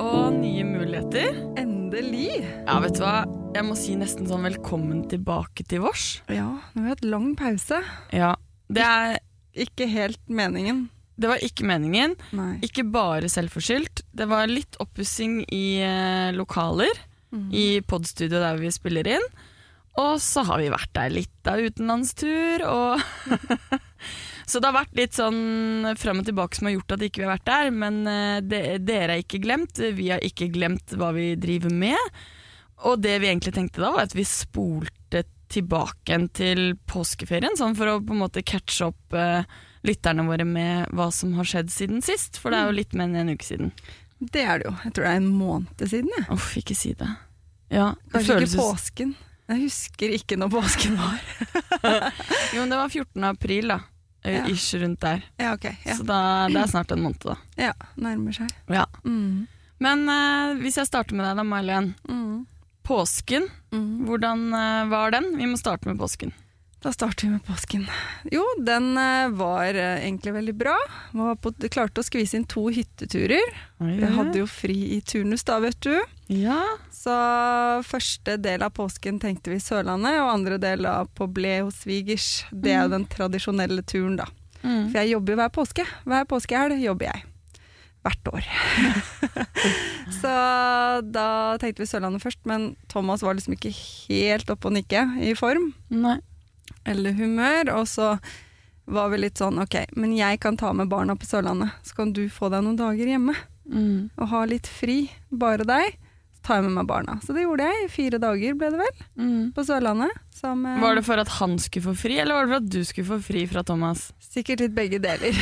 Og nye muligheter. Endelig! Ja, vet du hva? Jeg må si nesten sånn velkommen tilbake til vårs. Ja, nå har vi hatt lang pause. Ja, det, er, Ikke helt meningen. det var ikke meningen. Nei. Ikke bare selvforskyldt. Det var litt oppussing i eh, lokaler i podstudio der vi spiller inn. Og så har vi vært der litt av utenlandstur, og Så det har vært litt sånn fram og tilbake som har gjort at ikke vi har vært der, men eh, det, dere er ikke glemt, vi har ikke glemt hva vi driver med. Og det vi egentlig tenkte da, var at vi spolte tilbake igjen til påskeferien, sånn for å på en måte catche opp uh, lytterne våre med hva som har skjedd siden sist, for det er jo litt mer enn en uke siden. Det er det jo. Jeg tror det er en måned siden. Jeg. Uff, ikke si det. Ja, det Kanskje føles ikke påsken. Jeg husker ikke når påsken var. Jo, men det var 14. april, da. Ja. Ish rundt der. Ja, okay, Ja, Så da, det er snart en måned, da. ja nærmer seg. Ja. Mm. Men uh, hvis jeg starter med deg da, May-Len. Mm. Påsken, Mm. hvordan uh, var den? Vi må starte med påsken. Da starter vi med påsken. Jo, den eh, var eh, egentlig veldig bra. Var på, klarte å skvise inn to hytteturer. Vi hadde jo fri i turnus da, vet du. Ja. Så første del av påsken tenkte vi Sørlandet, og andre del da på Ble hos svigers. Det er jo den tradisjonelle turen, da. Mm. For jeg jobber jo hver påske. Hver påskehelg jobber jeg. Hvert år. så da tenkte vi Sørlandet først, men Thomas var liksom ikke helt oppe og nikke i form Nei. Eller humør. Og så var vi litt sånn ok, men jeg kan ta med barna på Sørlandet, så kan du få deg noen dager hjemme Mm. og ha litt fri, bare deg. Tar jeg med meg barna. Så det gjorde jeg. I fire dager ble det vel, Mm. på Sørlandet. Som, eh, Var det for at han skulle få fri, eller var det for at du skulle få fri fra Thomas? Sikkert litt begge deler.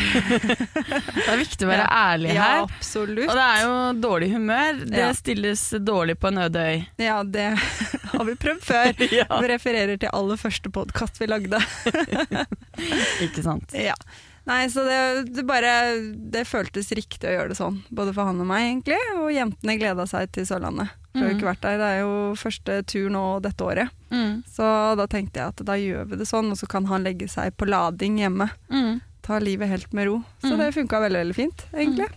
Det er viktig å være ærlig her. ja, absolutt. Og det er jo dårlig humør. Det Ja. stilles dårlig på en øde øy. Ja, det har vi prøvd før. Ja. Vi refererer til aller første podkast vi lagde. Ikke sant? Ja. Nei, så det, det bare Det føltes riktig å gjøre det sånn. Både for han og meg, egentlig. Og jentene gleda seg til Sørlandet. Mm. Har jo ikke vært der. Det er jo første tur nå dette året. Mm. Så da tenkte jeg at da gjør vi det sånn, og så kan han legge seg på lading hjemme. Mm. Ta livet helt med ro. Så Mm. det funka veldig, veldig fint, egentlig.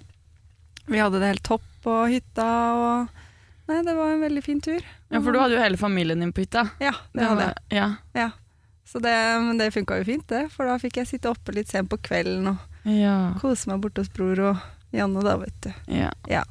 Vi hadde det helt topp på hytta og Nei, det var en veldig fin tur. Ja, for du hadde jo hele familien din på hytta. Ja, det hadde jeg. Ja. Ja. Så det, men det funka jo fint, det. For da fikk jeg sitte oppe litt sent på kvelden og Ja. kose meg borte hos bror og Janne, da, vet du. ja.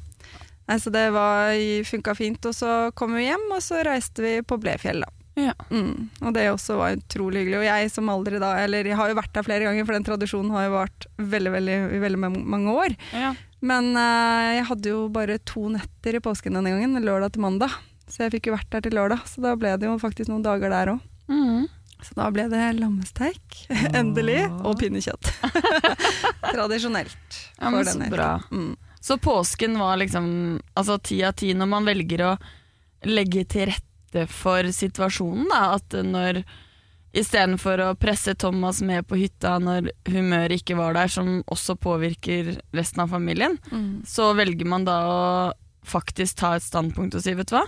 Nei, så det var, funka fint. Og så kom vi hjem, og så reiste vi på Blefjell, da. Ja. Mm. Og det også var utrolig hyggelig. Og jeg som aldri da Eller jeg har jo vært der flere ganger, for den tradisjonen har jo vart veldig, veldig, veldig mange år. ja. Men uh, jeg hadde jo bare to netter i påsken denne gangen, lørdag til mandag. Så jeg fikk jo vært der til lørdag, så da ble det jo faktisk noen dager der òg. Mm. Så da ble det lammesteik, endelig, og pinnekjøtt. Tradisjonelt. Ja, men så bra. Mm. Så påsken var liksom altså ti av ti når man velger å legge til rette for situasjonen, da. At når istedenfor å presse Thomas med på hytta når humøret ikke var der, som også påvirker resten av familien, Mm. så velger man da å faktisk ta et standpunkt og si, vet du hva?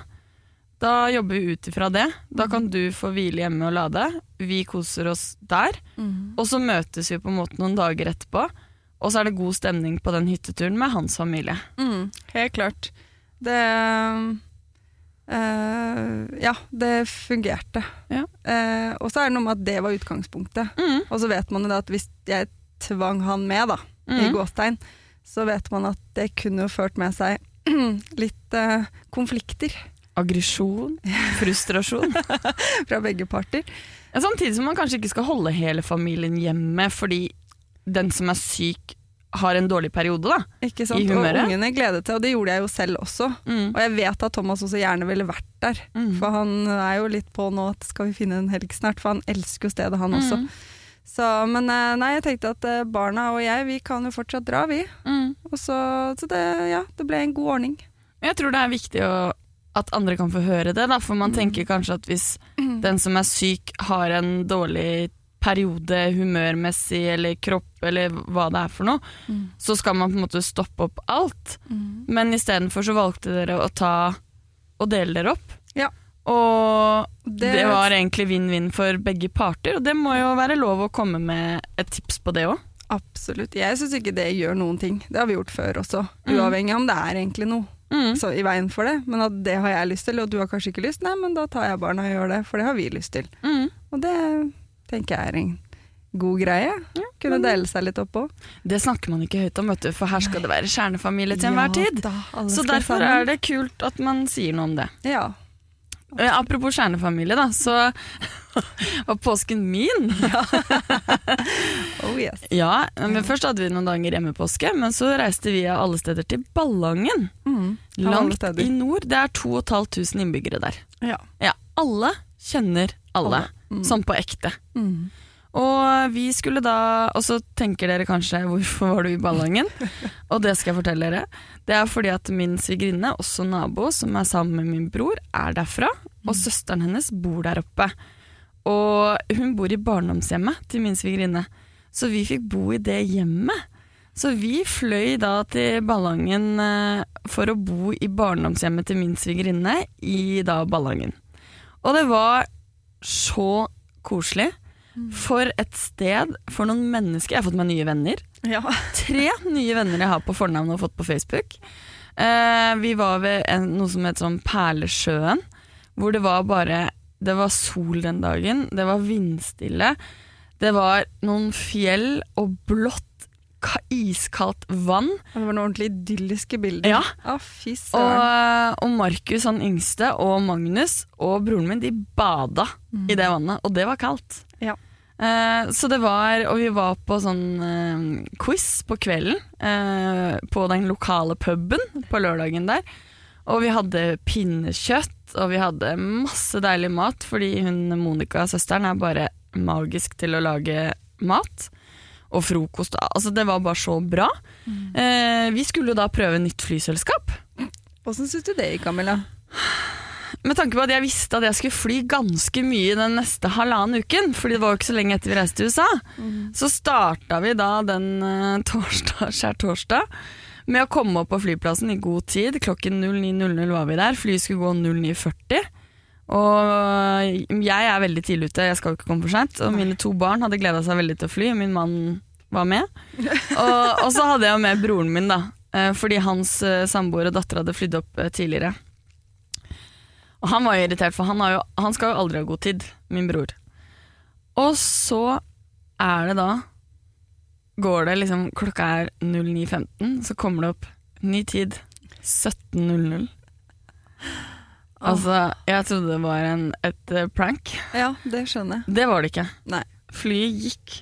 Da jobber vi ut ifra det. Da kan du få hvile hjemme og lade. Vi koser oss der. Mm. Og så møtes vi på en måte noen dager etterpå, og så er det god stemning på den hytteturen med hans familie. Mm, helt klart. Det eh, Ja, det fungerte. Ja. Uh, og så er det noe med at det var utgangspunktet. Mm. Og så vet man jo da at hvis jeg tvang han med, da, i gåstein, gåstegn, så vet man at det kunne jo ført med seg litt uh, konflikter Aggresjon, frustrasjon. fra begge parter. Ja, Samtidig som man kanskje ikke skal holde hele familien hjemme fordi den som er syk har en dårlig periode, da. Ikke sant? I Og humøret. ungene gledet seg, og det gjorde jeg jo selv også. Mm. Og jeg vet at Thomas også gjerne ville vært der, Mm. for han er jo litt på nå at skal vi finne en helg snart, for han elsker jo stedet han også. Mm. Så, men eh, nei, jeg tenkte at eh, barna og jeg, vi kan jo fortsatt dra, vi. Mm. Og så, så det, ja, det ble en god ordning. Jeg tror det er viktig å, at andre kan få høre det, da, for man tenker kanskje at hvis den som er syk har en dårlig periode humørmessig eller kropp eller hva det er for noe, så skal man på en måte stoppe opp alt. Men istedenfor så valgte dere å ta og dele dere opp. Ja. Og det, Det- var egentlig vinn-vinn for begge parter, og det må jo være lov å komme med et tips på det òg. Absolutt. Jeg syns ikke det gjør noen ting. Det har vi gjort før også, Mm. uavhengig om det er egentlig noe Mm. så, i veien for det. Men at det har jeg lyst til, og du har kanskje ikke lyst, nei, men da tar jeg barna og gjør det, for det har vi lyst til. Mm. Og det tenker jeg er en god greie. Kunne dele seg litt opp òg. Det snakker man ikke høyt om, vet du, for her skal det være kjernefamilie til enhver tid. Så derfor er det kult at man sier noe om det. Ja. Eh, apropos kjernefamilie, da, så var påsken min. Oh yes. Ja, men Først hadde vi noen dager hjemmepåske, men så reiste vi av alle steder til Ballangen. Mm. Langt i nord. Det er 2500 innbyggere der. Ja. Ja, Alle kjenner alle, Mm. sånn på ekte. Mm. Og vi skulle da Og så tenker dere kanskje 'hvorfor var du i Ballangen?' og det skal jeg fortelle dere. Det er fordi at min svigerinne, også nabo, som er sammen med min bror, er derfra. Og søsteren hennes bor der oppe. Og hun bor i barndomshjemmet til min svigerinne. Så vi fikk bo i det hjemmet. Så vi fløy da til Ballangen eh, for å bo i barndomshjemmet til min svigerinne i da Ballangen. Og det var så koselig. For et sted, for noen mennesker. Jeg har fått meg nye venner. Ja. Tre nye venner jeg har på fornavn og fått på Facebook. Eh, vi var ved en, noe som het sånn Perlesjøen, hvor det var bare Det var sol den dagen, det var vindstille. Det var noen fjell og blått, ka- iskaldt vann. Det var noen ordentlig idylliske bilder. Ja. Å, Og, og Markus, han yngste, og Magnus og broren min, de bada i det vannet, og det var kaldt. Ja. Eh, så det var, og vi var på sånn eh, quiz på kvelden, eh, på den lokale puben på lørdagen der. Og vi hadde pinnekjøtt, og vi hadde masse deilig mat, fordi hun Monica, søsteren, er bare magisk til å lage mat. Og frokost. Altså, det var bare så bra. Eh, vi skulle jo da prøve nytt flyselskap. Åssen syns du det gikk, Camilla? Med tanke på at jeg visste at jeg skulle fly ganske mye den neste halvannen uken, fordi det var jo ikke så lenge etter vi reiste til USA, så starta vi da den uh, torsdag, skjær torsdag med å komme opp på flyplassen i god tid. Klokken 09.00 var vi der. Flyet skulle gå 09.40. Og jeg er veldig tidlig ute, jeg skal jo ikke komme for seint. Og mine to barn hadde gleda seg veldig til å fly, min mann var med. Og, og så hadde jeg jo med broren min, da. eh, Fordi hans eh, samboer og datter hadde flydd opp tidligere. Og han var jo irritert, for han, har jo, han skal jo aldri ha god tid, min bror. Og så er det da Går det liksom Klokka er 09.15, så kommer det opp ny tid 17.00. Altså, jeg trodde det var en, et eh, prank. Ja, det skjønner jeg. Det var det ikke. Nei. Flyet gikk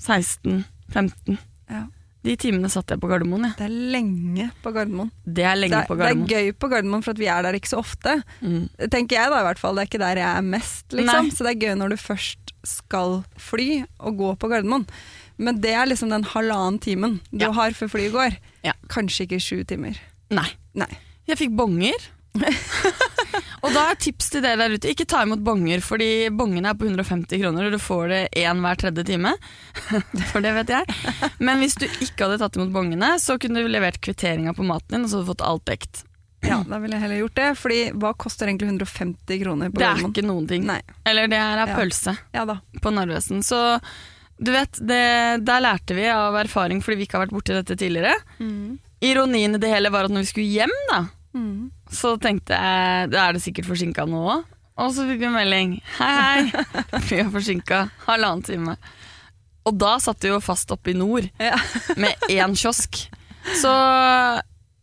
16.15. Ja. De timene satt jeg på Gardermoen, jeg. Det er lenge på Gardermoen. Det er lenge det, er, på det er gøy på Gardermoen for at vi er der ikke så ofte. Mm. Tenker jeg da i hvert fall. Det er ikke der jeg er mest, liksom. Nei. Så det er gøy når du først skal fly og gå på Gardermoen. Men det er liksom den halvannen timen du Ja. har før flyet går. Ja. Kanskje ikke sju timer. Nei. Nei. Jeg fikk bonger. og da er tips til dere der ute, ikke ta imot bonger, fordi bongene er på 150 kroner, og du får det én hver tredje time. For det vet jeg. Men hvis du ikke hadde tatt imot bongene, så kunne du levert kvitteringa på maten din, og så hadde du fått alt dekt. Ja, da ville jeg heller gjort det. Fordi hva koster egentlig 150 kroner på Det er Gardermoen? ikke noen ting. Nei. Eller det er Ja. pølse Ja da. på Narvesen. Så du vet, det, der lærte vi av erfaring, fordi vi ikke har vært borti dette tidligere. Ironien i det hele var at når vi skulle hjem, da, Mm. Så tenkte jeg da er det sikkert forsinka nå òg. Og så fikk vi melding. Hei, hei, vi er forsinka. Halvannen time. Og da satt vi jo fast oppe i nord Ja. med én kiosk. Så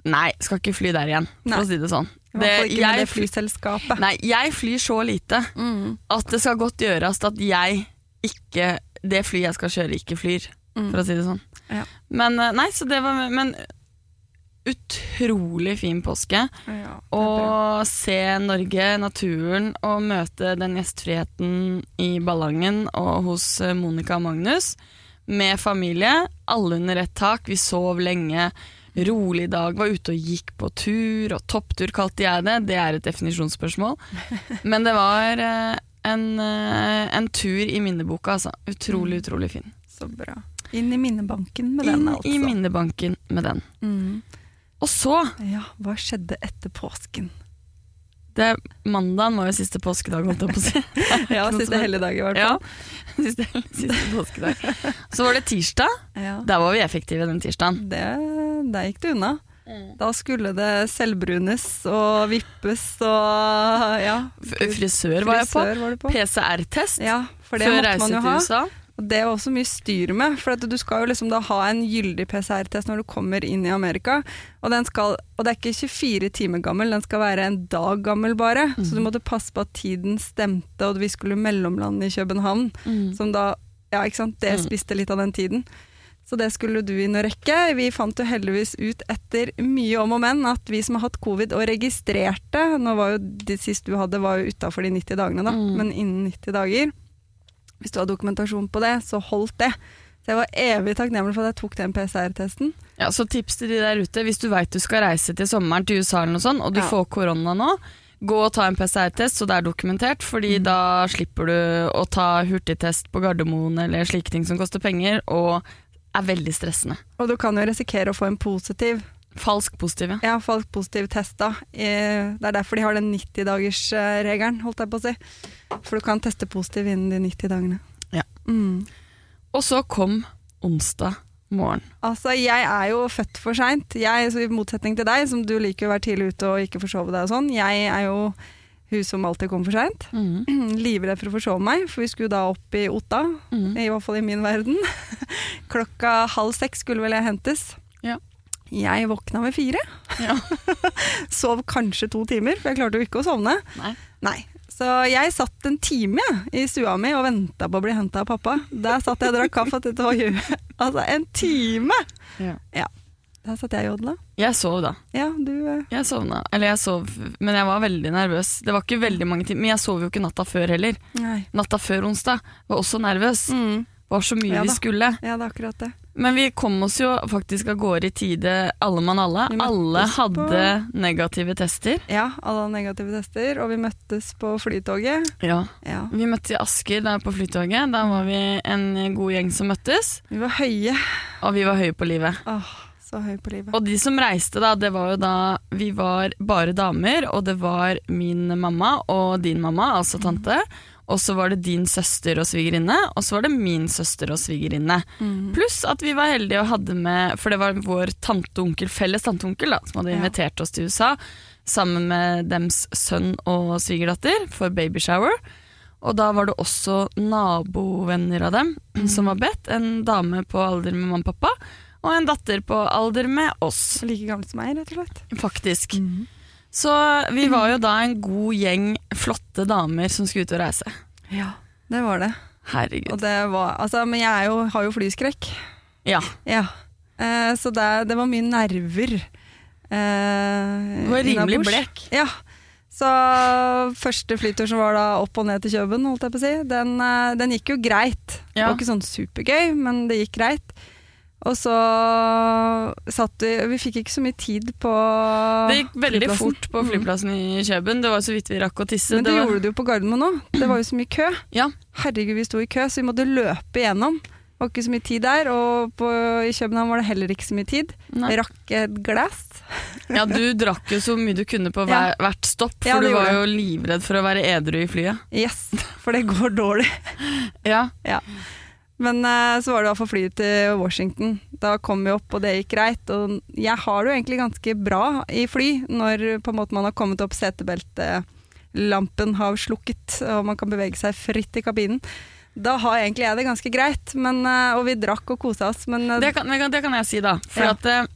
nei, skal ikke fly der igjen, for Nei. å si det sånn. Det jeg, fly, nei, jeg flyr så lite Mm. at det skal godt gjøres at jeg ikke Det flyet jeg skal kjøre, ikke flyr, Mm. for å si det sånn. Ja. Men eh, nei, så det var Men utrolig fin påske. Ja. Å se Norge, naturen, og møte den gjestfriheten i Ballangen og hos eh, Monica og Magnus. Med familie, alle under ett tak. Vi sov lenge. rolig dag, var ute og gikk på tur, og topptur kalte jeg det. Det er et definisjonsspørsmål. Men det var eh, en, eh, en tur i minneboka, altså. Utrolig, Mm. utrolig fin. Så bra. Inn i minnebanken med den, Inn altså. i minnebanken med den. Mm. Og så, Ja, hva skjedde etter påsken? det, mandagen var jo siste påskedag, holdt jeg på å si. Ja, siste helligdag i hvert Ja, fall. siste, siste påskedag. Så var det tirsdag. Ja. Der var vi effektive den tirsdagen. Det, der gikk det unna. Da skulle det selvbrunes og vippes og ja. Frisør var jeg på. På. PCR-test Ja, for det før reise til. USA. Og det var også mye styr med, for du skal jo liksom da ha en gyldig PCR-test når du kommer inn i Amerika. Og, den skal, og det er ikke 24 timer gammel, den skal være en dag gammel bare. Så Mhm. du måtte passe på at tiden stemte, og vi skulle mellomlande i København. Som da, ja ikke sant, det Mm. spiste litt av den tiden. Så det skulle du inn og rekke. Vi fant jo heldigvis ut etter mye om og men at vi som har hatt covid og registrerte Nå var jo det siste du hadde var jo utafor de 90 dagene, da, Mm. men innen 90 dager. Hvis du har dokumentasjon på det, så holdt det. Så jeg var evig takknemlig for at jeg tok den PCR-testen. Ja, så tips til de der ute, hvis du veit du skal reise til sommeren til USA eller noe sånt, og du Ja. får korona nå, gå og ta en PCR-test så det er dokumentert, fordi Mm. da slipper du å ta hurtigtest på Gardermoen eller slike ting som koster penger, og er veldig stressende. Og du kan jo risikere å få en positiv Falsk positiv, ja. Ja, falsk positiv test da. Eh, Det er derfor de har den 90-dagers-regelen, holdt jeg på å si. For du kan teste positiv innen de 90 dagene. Ja. Mm. Og så kom onsdag morgen. Altså, jeg er jo født for seint. I motsetning til deg, som du liker å være tidlig ute og ikke forsove deg og sånn. Jeg er jo hun som alltid kommer for seint. Livredd for å forsove meg, for vi skulle da opp i Otta. Mm. I hvert fall i min verden. Klokka halv seks skulle vel jeg hentes. Ja. Jeg våkna ved fire. Ja. Sov kanskje to timer, for jeg klarte jo ikke å sovne. Nei. Nei. Så jeg satt en time ja, i stua mi og venta på å bli henta av pappa. Der satt jeg og drakk kaffe. til altså en time! Ja. Der satt jeg og jodla. Jeg sov da. Ja, du eh, Jeg sovna. Eller jeg sov, men jeg var veldig nervøs. Det var ikke veldig mange timer, men jeg sov jo ikke natta før heller. Nei. Natta før onsdag var også nervøs. Mm. Var så mye Ja vi skulle. Ja, det er akkurat det. Men vi kom oss jo faktisk av gårde i tide, alle mann alle. Alle hadde på- negative tester. Ja, alle hadde negative tester, og vi møttes på flytoget. Ja. Ja. Vi møttes i Asker der på Flytoget. Der var vi en god gjeng som møttes, Vi var høye. og vi var høye på livet. Åh, så høy på livet. Og de som reiste, da, det var jo da Vi var bare damer, og det var min mamma og din mamma, altså tante. Og så var det din søster og svigerinne, og så var det min søster og svigerinne. Mm. Pluss at vi var heldige og hadde med For det var vår tante og onkel, felles tante og onkel da, som hadde Ja. invitert oss til USA. Sammen med dems sønn og svigerdatter for babyshower. Og da var det også nabovenner av dem som var bedt. En dame på alder med mamma og pappa, og en datter på alder med oss, Like gammel som meg, rett og slett. faktisk. Så vi var jo da en god gjeng flotte damer som skulle ut og reise. Ja, det var det. Herregud. Og det var, altså, men jeg jo, har jo flyskrekk. Ja. Ja. Eh, så det, det var mye nerver. Eh, Du var rimelig blekk. Ja. Så første flytur som var da opp og ned til Kjøben, holdt jeg på å si, den, eh, den gikk jo greit. Det var ikke sånn supergøy, men det gikk greit. Og så satt vi Vi fikk ikke så mye tid på Det gikk veldig flyplassen. fort på flyplassen i Kjøben. Det var så vidt vi rakk å tisse. Men det, var, gjorde du jo på Gardermoen òg. Det var jo så mye kø. Ja. Herregud, vi sto i kø, så vi måtte løpe igjennom. Det var ikke så mye tid der, og på, i København var det heller ikke så mye tid. Nei. Jeg rakk et glass. Ja, du drakk jo så mye du kunne på Ja. hvert stopp, for Ja, du var jo livredd for å være edru i flyet. Yes, for det går dårlig. ja. Ja. Men eh, så var det i hvert fall flyet til Washington. Da kom vi opp, og det gikk greit. Og jeg har det jo egentlig ganske bra i fly, når på en måte man har kommet opp setebeltelampen har slukket, og man kan bevege seg fritt i kabinen. Da har egentlig jeg det ganske greit, men, eh, og vi drakk og kosa oss, men eh, Det kan, det kan- jeg si, da. For Ja. at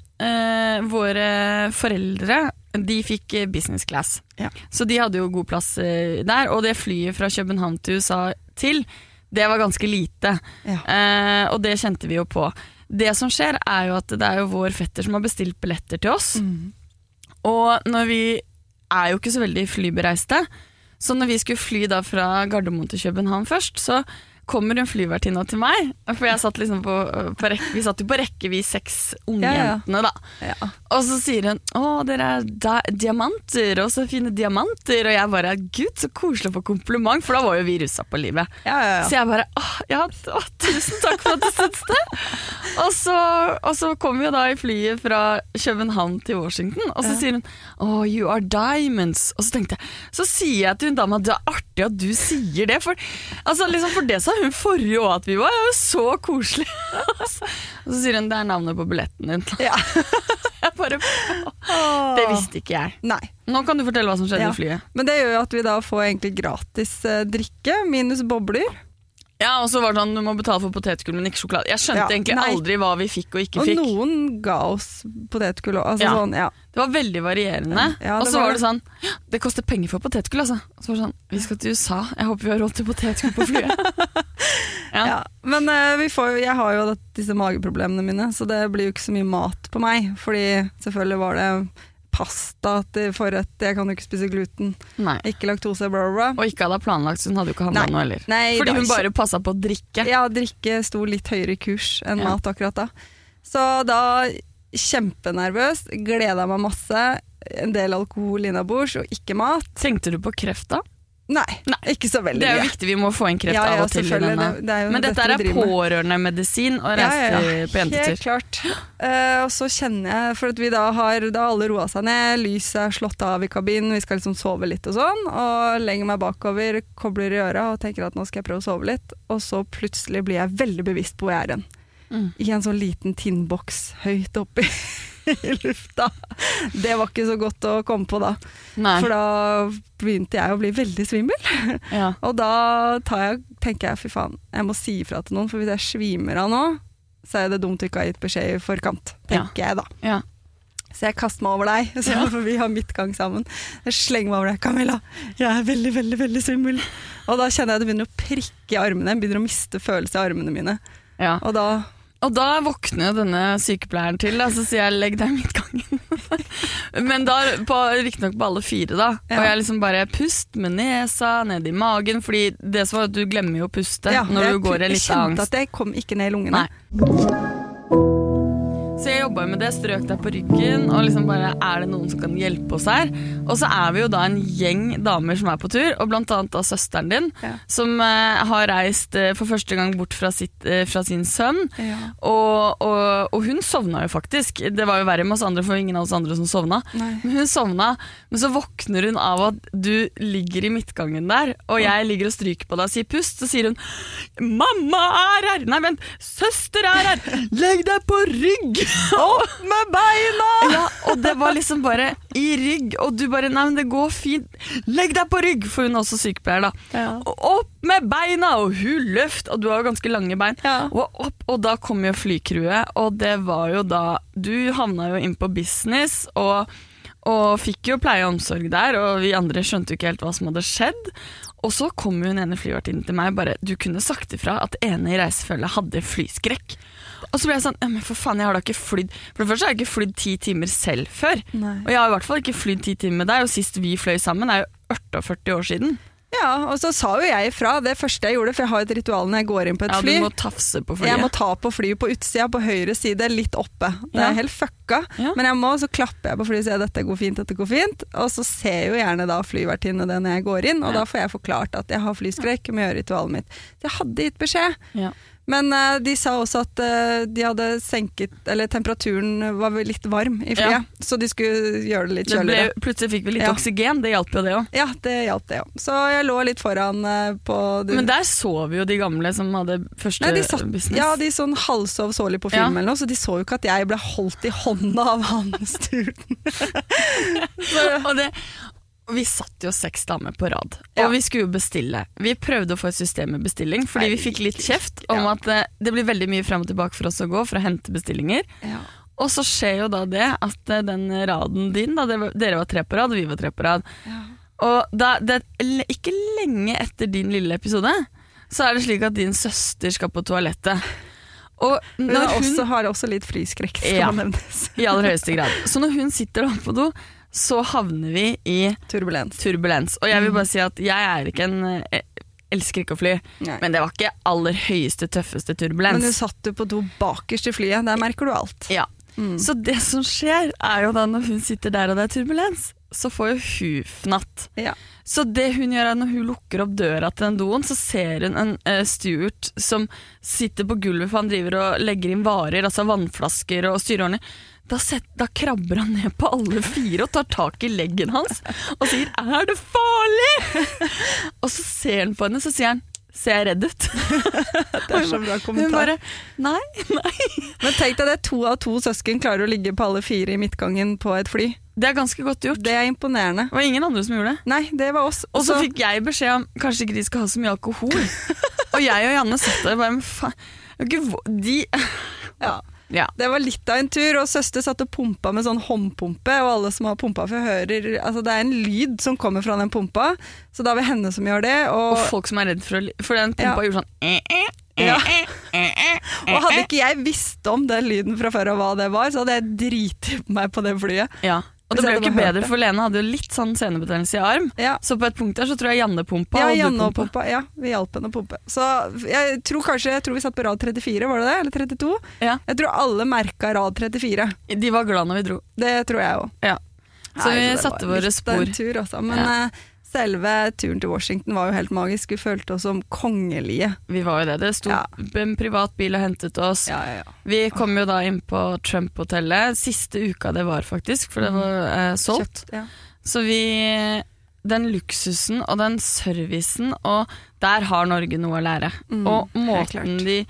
våre foreldre de fikk business class. Ja. Så de hadde jo god plass der. Og det flyet fra København til USA til, det var ganske lite. ja. Eh, og det kjente vi jo på. Det som skjer, er jo at det er jo vår fetter som har bestilt billetter til oss. Mm. Og når vi er jo ikke så veldig flybereiste, så når vi skulle fly da fra Gardermoen til København først, så kommer en flyvertinne til meg, for jeg satt liksom på, på rekke, vi satt jo på rekke, vi seks Ja, ja. ungjentene, da. Ja. Og så sier hun 'Å, dere er diamanter, og så fine diamanter'. Og jeg bare 'Gud, så koselig å få kompliment', for da var jo vi russa på livet. Ja, ja, Så jeg bare 'Å, ja, å, tusen takk for at du syns det. Og så, og så kom vi jo da i flyet fra København til Washington, og så Ja. sier hun oh, you are diamonds. Og så tenkte jeg, så sier jeg til hun dama det er artig at du sier det, for, altså, liksom, for det sa hun forrige òg at vi var, det er jo så koselig. og så sier hun det er navnet på billetten din. Ja. Bare, det visste ikke jeg. Nei. Nå kan du fortelle hva som skjedde Ja. i flyet. Men det gjør jo at vi da får egentlig gratis eh, drikke, minus bobler. Ja, og så var det sånn, du må betale for potetgull, men ikke sjokolade. Jeg skjønte Ja, egentlig nei. aldri hva vi fikk og ikke Og fikk. noen ga oss potetgull òg. Altså Ja. sånn, ja. Det var veldig varierende. Ja, og så var var det sånn Det koster penger for potetgull, altså. Og så var det sånn Vi skal til USA. Jeg håper vi har råd til potetgull på flyet. ja. Ja. Men eh, vi får, jeg har jo disse mageproblemene mine, så det blir jo ikke så mye mat på meg. Fordi selvfølgelig var det pasta til forrett, jeg kan jo ikke spise gluten, Nei. ikke laktose, bla, bla. Og ikke hadde planlagt, så hun hadde jo ikke handla noe heller. Nei, Fordi hun ikke- bare passa på å drikke. Ja, drikke sto litt høyere i kurs enn Ja. mat akkurat da. Så da kjempenervøs, gleda meg masse. En del alkohol innabords og ikke mat. Tenkte du på kreft da? Nei, Nei. ikke så veldig mye. Det er jo viktig, vi må få inn kreft Ja, ja, av og til. denne. det- det er Men dette dette er pårørendemedisin og reise på Helt klart. Uh, og så kjenner jeg, for at vi da har da alle roa seg ned, lyset er slått av i kabinen, vi skal liksom sove litt og sånn, og legger meg bakover, kobler i øra og tenker at nå skal jeg prøve å sove litt, og så plutselig blir jeg veldig bevisst på hvor jeg er hen. Mm. I en sånn liten tinnboks høyt oppe i lufta. Det var ikke så godt å komme på da, Nei. for da begynte jeg å bli veldig svimmel. Ja. Og da tar jeg, tenker jeg fy faen, jeg må si ifra til noen, for hvis jeg svimer av nå, så er det dumt du ikke har gitt beskjed i forkant, tenker jeg da. Ja. Så jeg kaster meg over deg, Ja. for vi har midtgang sammen. Jeg slenger meg over deg. Camilla, jeg er veldig, veldig veldig svimmel. Og da kjenner jeg det begynner å prikke i armene, jeg begynner å miste følelse i armene mine. Ja. Og da Og da våkner denne sykepleieren til, da, så sier jeg 'legg deg i midtgangen'. Men da riktignok på alle fire, da. Ja. Og jeg liksom bare pust med nesa, ned i magen, fordi det som var at du glemmer jo å puste ja, når du går i jeg angst. Jeg kjente at jeg kom ikke ned i lungene. Nei. Så jeg jobba med det, strøk deg på ryggen, og liksom bare er det noen som kan hjelpe oss her? Og så er vi jo da en gjeng damer som er på tur, og blant annet da søsteren din, Ja. som uh, har reist uh, for første gang bort fra, sitt, uh, fra sin sønn. Ja. Og, og, og hun sovna jo faktisk. Det var jo verre med oss andre, for ingen av oss andre som sovna. Nei. Men hun sovna, men så våkner hun av at du ligger i midtgangen der, og jeg ligger og stryker på deg og sier pust. Så sier hun 'mamma er her'. Nei, vent, søster er her! Legg deg på rygg! Opp med beina! Ja, og det var liksom bare i rygg, og du bare 'nei, men det går fint'. Legg deg på rygg! For hun er også sykepleier, da. Ja. Opp med beina! Og hun løft, og du har jo ganske lange bein. Ja. Og, opp, og da kom jo flycrewet, og det var jo da Du havna jo inn på business, og, og fikk jo pleie og omsorg der, og vi andre skjønte jo ikke helt hva som hadde skjedd. Og så kom hun ene flyvertinnen til meg bare Du kunne sagt ifra at ene i reisefølget hadde flyskrekk. Og så ble jeg sånn ja, men for faen, jeg har da ikke flydd For det første har jeg ikke flydd ti timer selv før. Nei. Og jeg har i hvert fall ikke flydd ti timer med deg, og sist vi fløy sammen er jo 48 år siden. Ja, og så sa jo jeg ifra det første jeg gjorde, for jeg har et ritual når jeg går inn på et Ja, fly. du må tafse på flyet. Jeg må ta på flyet på utsida, på høyre side, litt oppe. Det Ja. er helt fucka. Ja. Men jeg må, så klapper jeg på flyet og sier dette går fint, dette går fint. Og så ser jo gjerne da flyvertinne det når jeg går inn, og Ja. da får jeg forklart at jeg har flyskrekk må gjøre ritualet mitt. Så jeg hadde gitt beskjed. Men uh, de sa også at uh, de hadde senket Eller temperaturen var litt varm i flyet, Ja. så de skulle gjøre det litt Det ble, kjøligere. plutselig fikk vi litt Ja. oksygen, det hjalp jo det òg. Ja, det hjalp det òg. Så jeg lå litt foran uh, på det- Men der sov jo de gamle som hadde første Nei, de satt, business. ja, de sånn halvsov så på film Ja. eller noe, så de så jo ikke at jeg ble holdt i hånda av han studen. og det, vi satt jo seks damer på rad, Ja. og vi skulle jo bestille. Vi prøvde å få et system med bestilling, fordi vi fikk litt kjeft om Ja. at det, det blir veldig mye frem og tilbake for oss å gå for å hente bestillinger. Og så skjer jo da det at eh, den raden din, da, det dere var tre på rad, og vi var tre på rad. Og da, det, ikke lenge etter din lille episode, så er det slik at din søster skal på toalettet. Og Hun, hun også, har også litt flyskrekk, skal Ja. nevnes. I aller høyeste grad. Så når hun sitter oppe på do, så havner vi i Turbulens. turbulens. Og jeg vil bare si at jeg er ikke en eh, elsker ikke å fly. Nei. Men det var ikke aller høyeste, tøffeste turbulens. Men du satt jo på do bakerst i flyet, der merker du alt. Ja. Mm. Så det som skjer, er jo da når hun sitter der og det er turbulens, så får jo hun fnatt. Ja. Så det hun gjør er når hun lukker opp døra til den doen, så ser hun en uh, Stuart som sitter på gulvet, for han driver og legger inn varer, altså vannflasker og styreordner. Da, set, da krabber han ned på alle fire og tar tak i leggen hans og sier 'er det farlig?' og så ser han på henne, så sier han 'ser jeg redd ut?' Det er så bra kommentar. Hun bare 'nei, nei'. Men tenk deg det, to av to søsken klarer å ligge på alle fire i midtgangen på et fly. Det er ganske godt gjort. Det er imponerende. Det var ingen andre som gjorde det. Nei, det var oss. Og så fikk jeg beskjed om kanskje ikke de skal ha så mye alkohol. og jeg og Janne satt der og bare men faen, De ja. Ja. Det var litt av en tur, og søster satt og pumpa med sånn håndpumpe, og alle som har pumpa før hører Altså det er en lyd som kommer fra den pumpa, så da er det henne som gjør det, Og og, folk som er redd for å For den pumpa Ja. gjorde sånn eh, eh, eh, Ja. og hadde ikke jeg visst om den lyden fra før og hva det var, så hadde jeg driti meg på det flyet. Ja. Og det ble jo ikke bedre, for Lene hadde jo litt sånn senebetennelse i arm. Ja, Så på et punkt der så tror jeg Janne pumpa, ja du Janne og pumpa. pumpa. Ja, vi hjalp henne å pumpe. Så jeg tror kanskje jeg tror vi satt på rad 34, var det det? Eller 32? Ja. Jeg tror alle merka rad 34. De var glad når vi dro. Det tror jeg òg. Ja. Så vi satte våre spor. En tur, også, Men Ja. Selve turen til Washington var jo helt magisk. Vi følte oss som kongelige. Vi var jo det. Det sto Ja. en privat bil og hentet oss. Ja, ja, ja. Vi kom jo da inn på Trump-hotellet. Siste uka det var, faktisk, for det var eh, solgt. Kjøpt, ja. Så vi Den luksusen og den servicen, og der har Norge noe å lære. Mm, og måten de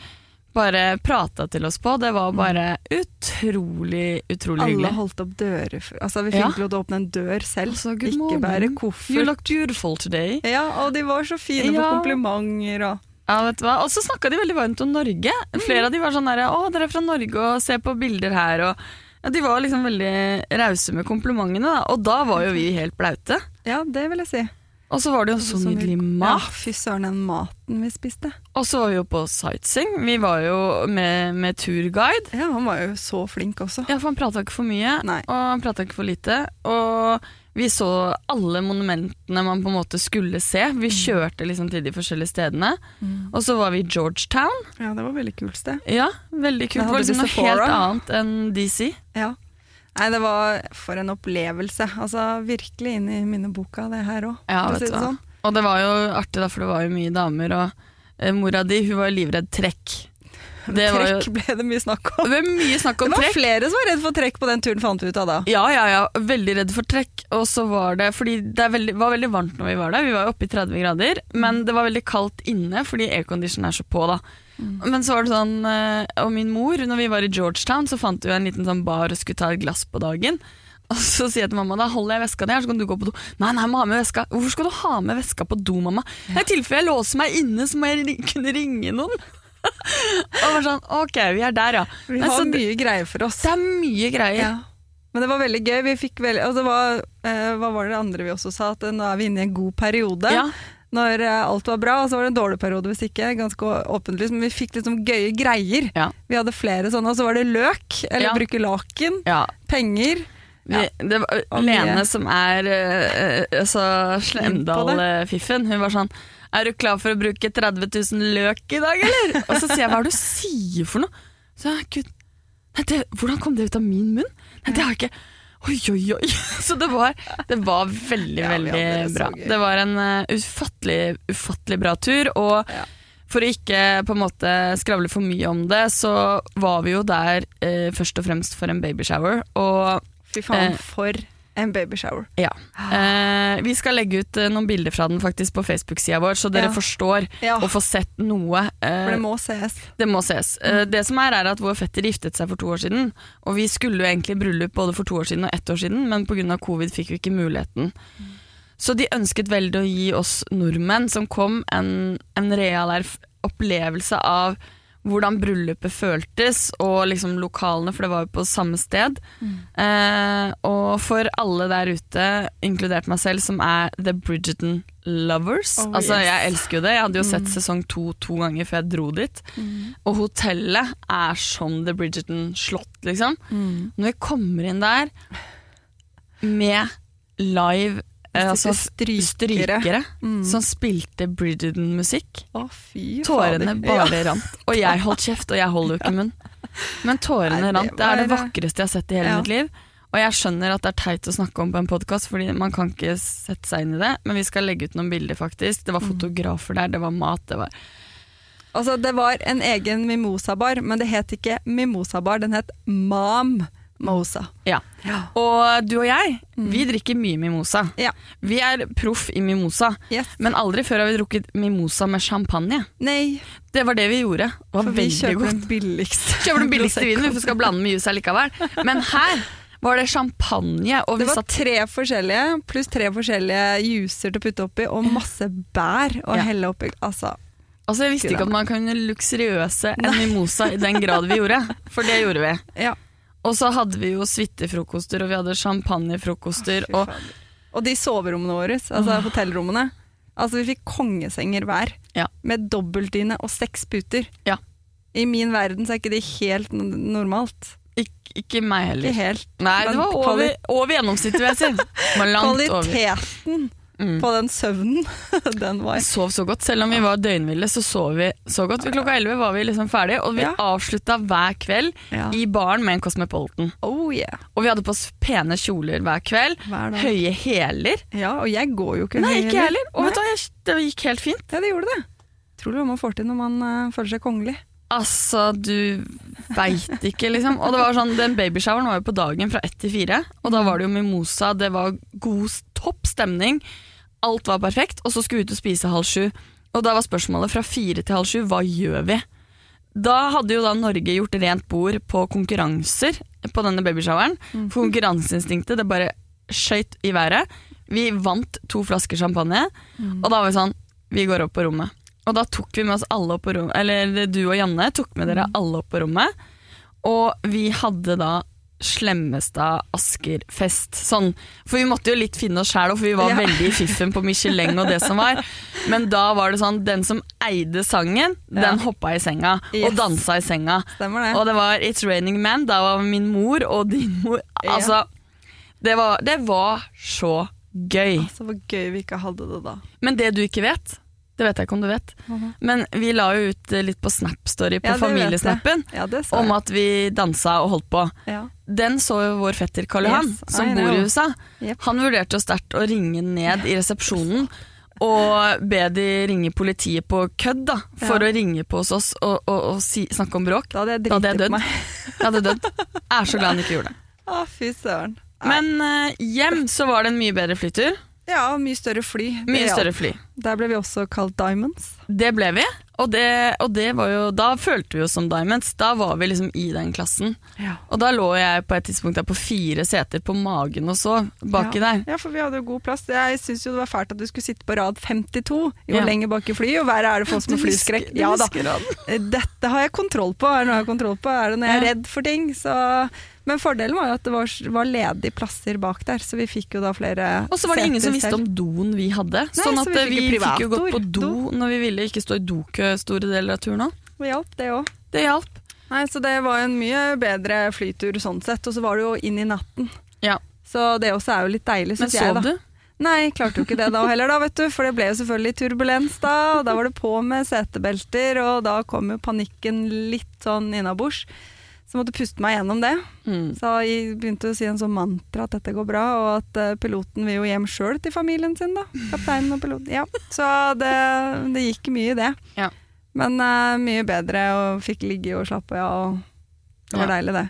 bare prata til oss på, det var bare utrolig, utrolig Alle hyggelig. holdt opp dører. Altså, vi Ja. lov til å åpne en dør selv. Altså, ikke morning. bære You look beautiful today. Ja, og de var så fine Ja. på komplimenter og Ja, vet du hva? Og så snakka de veldig varmt om Norge. Mm. Flere av de var sånn der, 'Å, dere er fra Norge, og se på bilder her', og ja, De var liksom veldig rause med komplimentene, da. Og da var jo vi helt blaute. Ja, det vil jeg si. Og så var det jo så nydelig mat. Ja, fy søren, den maten vi spiste. Og så var vi jo på sightseeing. Vi var jo med, med turguide. Ja, han var jo så flink også. Ja, for han prata ikke for mye, Nei. og han prata ikke for lite. Og vi så alle monumentene man på en måte skulle se. Mm. Vi kjørte liksom til de forskjellige stedene. Og så var vi i Georgetown. Ja, det var veldig kult sted. Ja, veldig kult. Det var liksom noe helt annet enn DC. Ja. Nei, det var for en opplevelse. Altså, virkelig inn i minneboka, det her òg. Ja, vet du hva. Og det var jo artig, da, for det var jo mye damer, og eh, mora di hun var livredd trekk. Det var jo Trekk ble det mye snakk om. det var mye snakk om Det var trekk. flere som var redd for trekk på den turen, fant vi ut av da. Ja, ja, ja. Veldig redd for trekk. Og så var det Fordi det veldig, var veldig varmt når vi var der. Vi var jo oppe i 30 grader. Men det var veldig kaldt inne fordi aircondition er så på, da. Men så var det sånn eh, Og min mor, når vi var i Georgetown, så fant vi en liten sånn bar og skulle ta et glass på dagen. Og så sier jeg til mamma da holder jeg veska der, så kan du gå på do. Nei, nei, jeg må ha med veska. Hvorfor skal du ha med veska på do, mamma? I tilfelle jeg låser meg inne, så må jeg kunne ringe noen. og var sånn, ok, vi er der, ja. Vi har så mye greier for oss. det er mye greier. Ja. Men det var veldig gøy. Vi fikk veldig, og det var, eh, hva var det andre vi også sa? At nå er vi inne i en god periode. Ja. Når eh, alt var bra, og så var det en dårlig periode hvis ikke. Ganske åpenlyst. Men vi fikk liksom gøye greier. Ja. Vi hadde flere sånne. Og så var det løk, eller Ja. bruke laken, ja. penger. Vi, det var, Og Lene som er uh, altså Slemdal-fiffen, hun var sånn Er du klar for å bruke 30 000 løk i dag, eller? Og så sier jeg hva er det du sier for noe? Så jeg, Gud, nei, det, hvordan kom det ut av min munn? Nei, det har jeg ikke Oi, oi, oi. Så det var, det var veldig, Ja, veldig det bra. Det var en uh, ufattelig, ufattelig bra tur, og Ja. for å ikke på en måte skravle for mye om det, så var vi jo der uh, først og fremst for en babyshower, og Fy faen, Eh. for en babyshower. ja. Eh, vi skal legge ut eh, noen bilder fra den faktisk på Facebook-sida vår, så dere Ja. forstår Ja, og får sett noe. Eh, for det må ses. det må ses. Eh, det som er, er at vår fetter giftet seg for to år siden, og vi skulle jo egentlig bryllup både for to år siden og ett år siden, men pga. covid fikk vi ikke muligheten. Så de ønsket veldig å gi oss nordmenn som kom, en, en real opplevelse av hvordan bryllupet føltes, og liksom lokalene, for det var jo på samme sted. Eh, og for alle der ute, inkludert meg selv, som er The Bridgerton Lovers. Oh, altså, yes. Jeg elsker jo det. Jeg hadde jo sett sesong to to ganger før jeg dro dit. Og hotellet er som The Bridgerton-slott, liksom. Når vi kommer inn der med live altså, Strykere. strykere Mm. som spilte Bridgerton-musikk. Tårene fader. bare rant. Og jeg holdt kjeft, og jeg holder jo ikke munn. Men tårene Nei, det rant. Det er det vakreste jeg har sett i hele Ja. mitt liv. Og jeg skjønner at det er teit å snakke om på en podkast, fordi man kan ikke sette seg inn i det. Men vi skal legge ut noen bilder, faktisk. Det var Mm. fotografer der, det var mat, det var Altså, det var en egen mimosabar, men det het ikke mimosabar, den het Mam Mosa. Ja. Og du og jeg, vi drikker mye mimosa. Mm. Ja. Vi er proff i mimosa, Yes. men aldri før har vi drukket mimosa med champagne. Nei, Det var det vi gjorde. Det var for vi kjøper den billigste. Kjøper den billigste vinen, vi skal blande med juice likevel. Men her var det champagne, Det var tre forskjellige, pluss tre forskjellige juicer til å putte oppi, og masse bær å Ja. helle oppi. Altså, Altså Jeg visste ikke at man kunne luksuriøse en mimosa i den grad vi gjorde, for det gjorde vi. ja. Og så hadde vi jo suitefrokoster, og vi hadde champagnefrokoster, og og de soverommene våre, altså hotellrommene. Altså, vi fikk kongesenger hver, Ja. med dobbeltdyne og seks puter. Ja. I min verden så er ikke det helt normalt. ikke, ikke meg heller. Ikke helt. Nei, det var over, over gjennomsnittet, vil jeg si. Kvaliteten over. Mm. på den søvnen, den var sov så godt. Selv om vi var døgnville, så sov vi så godt. Klokka elleve var vi liksom ferdige, og vi Ja. avslutta hver kveld ja. i baren med en Cosmopolitan. Oh yeah. Og vi hadde på oss pene kjoler hver kveld. Hver. Høye hæler. Ja, og jeg går jo ikke Nei, ikke heller. Og vet du hva, det gikk helt fint. Ja, det gjorde det. Tror du hva man får til når man uh, føler seg kongelig? Altså, du veit ikke, liksom. Og det var sånn, Den babyshoweren var jo på dagen fra ett til fire. Og da var det jo mimosa, det var god, topp stemning. Alt var perfekt. Og så skulle vi ut og spise halv sju. Og da var spørsmålet fra fire til halv sju hva gjør vi? Da hadde jo da Norge gjort rent bord på konkurranser på denne babyshoweren. For konkurranseinstinktet det bare skøyt i været. Vi vant to flasker champagne, og da var vi sånn Vi går opp på rommet. Og da tok vi med oss alle opp på rommet, eller du og Janne tok med dere alle opp på rommet. Og vi hadde da Slemmestad Asker-fest. Sånn, for vi måtte jo litt finne oss sjæl, for vi var Ja. veldig i fiffen på Michelin og det som var. Men da var det sånn, den som eide sangen, den Ja. hoppa i senga Yes. og dansa i senga. Stemmer det? Og det var It's Raining Man, da var min mor og din mor Ja. Altså, det var, det var så gøy. Altså, hvor gøy vi ikke hadde det da. Men det du ikke vet, det vet jeg ikke om du vet, men vi la jo ut litt på Snap-story på Ja, familiesnappen Ja, om at vi dansa og holdt på. Ja. Den så jo vår fetter Karl Johan, Yes, som bor i USA. Yep. Han vurderte jo sterkt å ringe ned i resepsjonen og be de ringe politiet på kødd, da, for Ja. å ringe på hos oss og, og, og si, snakke om bråk. Da hadde jeg driti på meg. Jeg hadde dødd. Jeg er så glad han ikke gjorde det. Å, fy søren. Men uh, hjem så var det en mye bedre flytur. Ja, mye større fly. Mye større fly. Der ble vi også kalt Diamonds. Det ble vi, og, det, og det var jo, da følte vi oss som Diamonds. Da var vi liksom i den klassen. Ja. Og da lå jeg på et tidspunkt der på fire seter på magen og så, baki der. Ja, for vi hadde jo god plass. Jeg syns jo det var fælt at du skulle sitte på rad 52, jo Ja. lenger bak i flyet, jo verre er det for oss med flyskrekk. Ja da. Eh, Dette har jeg kontroll på. Er det noe jeg har kontroll på, er det når jeg er redd for ting. Så. Men fordelen var jo at det var, var ledige plasser bak der, så vi fikk jo da flere Og så var det ingen som visste om doen vi hadde. Nei, sånn så at vi eh, fikk vi, fikk jo gått på do når vi ville ikke stå i dokø store deler av turen òg. Det hjalp, det òg. Det hjalp. Nei, så det var en mye bedre flytur sånn sett. Og så var det jo inn i natten. Ja. Så det også er jo litt deilig, Men syns jeg. sov du? Nei, klarte jo ikke det da heller, da, vet du. For det ble jo selvfølgelig turbulens da. Og da var det på med setebelter, og da kom jo panikken litt sånn innabords. Så jeg måtte puste meg gjennom det. Mm. Så jeg begynte å si en sånn mantra at dette går bra, og at uh, piloten vil jo hjem sjøl til familien sin, da. Kapteinen og piloten. Ja, så det, det gikk mye i det. Ja. Men uh, mye bedre, og fikk ligge og slappe av. og det var Ja. deilig, det.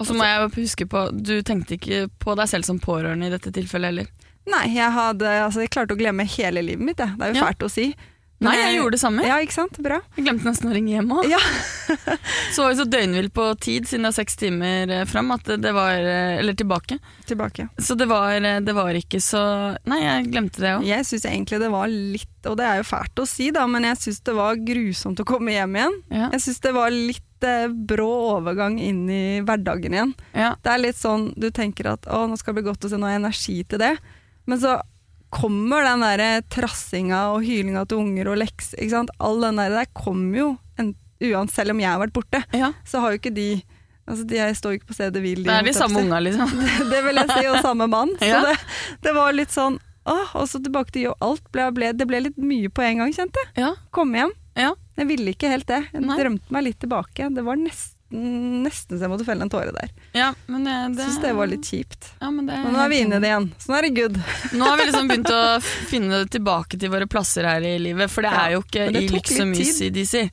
Og så må jeg jo huske på, du tenkte ikke på deg selv som pårørende i dette tilfellet heller. Nei, jeg, hadde, altså, jeg klarte å glemme hele livet mitt, jeg. Det er jo Ja. fælt å si. Nei, jeg gjorde det samme. Ja, ikke sant? Bra. Jeg glemte nesten å ringe hjem òg. Ja. Så var vi så døgnvill på tid siden det er seks timer eh, fram, at det, var eh, Eller tilbake. Tilbake. Så det var, eh, det var ikke så Nei, jeg glemte det òg. Jeg syns egentlig det var litt, og det er jo fælt å si, da, men jeg syns det var grusomt å komme hjem igjen. Ja. Jeg syns det var litt brå overgang inn i hverdagen igjen. Ja. Det er litt sånn, du tenker at å, nå skal det bli godt å se, nå har jeg energi til det. Men så kommer den der trassinga og hylinga til unger og leks, ikke sant. All den der, der kommer jo, en, uansett, selv om jeg har vært borte, ja. så har jo ikke de Altså, de jeg står jo ikke på stedet hvil. Det er de samme unga, liksom. Det vil jeg si, og samme mann. Så det, det var litt sånn Åh, og så tilbake til jo Alt ble, ble, det ble litt mye på en gang, kjente jeg. Ja. Komme hjem. Ja. Jeg ville ikke helt det. Jeg Nei. drømte meg litt tilbake. Det var nesten, nesten så jeg måtte felle en tåre der. ja, men det, det Syns det var litt kjipt. ja, men det, Men nå er vi inne i det igjen, så nå er det good. Nå har vi liksom begynt å finne tilbake til våre plasser her i livet, for det Ja, er jo ikke i lyks og mys i DC.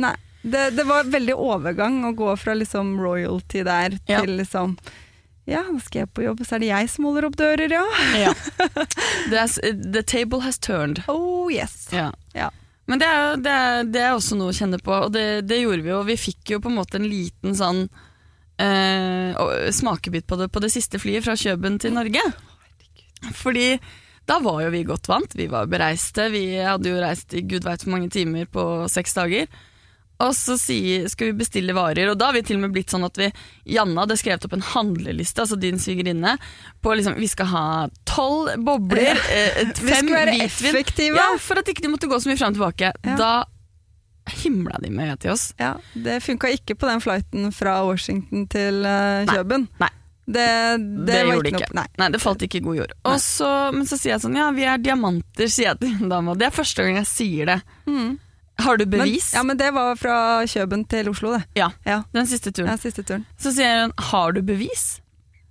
Nei, det, det var veldig overgang å gå fra liksom royalty der Ja. til liksom Ja, nå skal jeg på jobb, så er det jeg som holder opp dører, ja. Ja. The table has turned. Oh yes. Ja. Ja. Men det er, jo- det, er, det er også noe å kjenne på, og det, det gjorde vi jo. Vi fikk jo på en måte en liten sånn eh, smakebit på det på det siste flyet fra Kjøben til Norge. Fordi da var jo vi godt vant, vi var bereiste, vi hadde jo reist i gud veit hvor mange timer på seks dager. Og så skal vi bestille varer, og da har vi til og med blitt sånn at vi Janne hadde skrevet opp en handleliste, altså din svigerinne, på liksom vi skal ha tolv bobler, eh, Vi fem skal være hvitvin effektive. Ja, for at ikke de måtte gå så mye fram og tilbake. Ja. Da himla de med til oss. Ja, det funka ikke på den flighten fra Washington til uh, Nei, Kjøben. nei. Det, det, Det, gjorde det ikke ikke. Nei. Nei, det falt ikke i god jord. Og så, men så sier jeg sånn, ja, vi er diamanter, sier jeg til en dame. og Det er første gang jeg sier det. Mm. Har du Men, bevis? ja, men det var fra Kjøben til Oslo, det. Ja, Ja, den siste turen. ja siste turen. Så sier hun, har du bevis?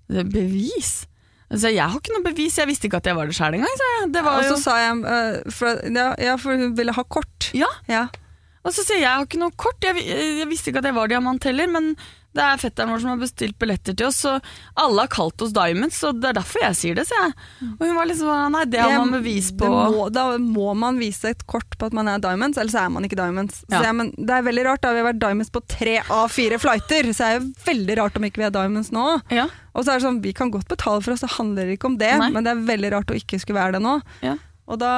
Det er bevis? Altså, jeg har ikke noe bevis, jeg visste ikke at jeg var det sjøl engang. jeg. Det var Og jo... så sa jeg uh, for, ja, ja, for hun ville ha kort. Ja, Ja. Og så sier jeg, jeg har ikke noe kort, jeg, jeg visste ikke at jeg var diamant heller, men det er fetteren vår som har bestilt billetter til oss, og alle har kalt oss Diamonds, og det er derfor jeg sier det, sier jeg. Og hun var liksom nei, det har man bevis på. Det må, da må man vise et kort på at man er diamonds, ellers er man ikke diamonds. Så Ja. jeg, men det er veldig rart, da vi har vært diamonds på tre av fire flighter, så det er det veldig rart om ikke vi er diamonds nå. Ja, Og så er det sånn, vi kan godt betale for oss, det handler ikke om det, Nei. men det er veldig rart å ikke skulle være det nå. ja. Og da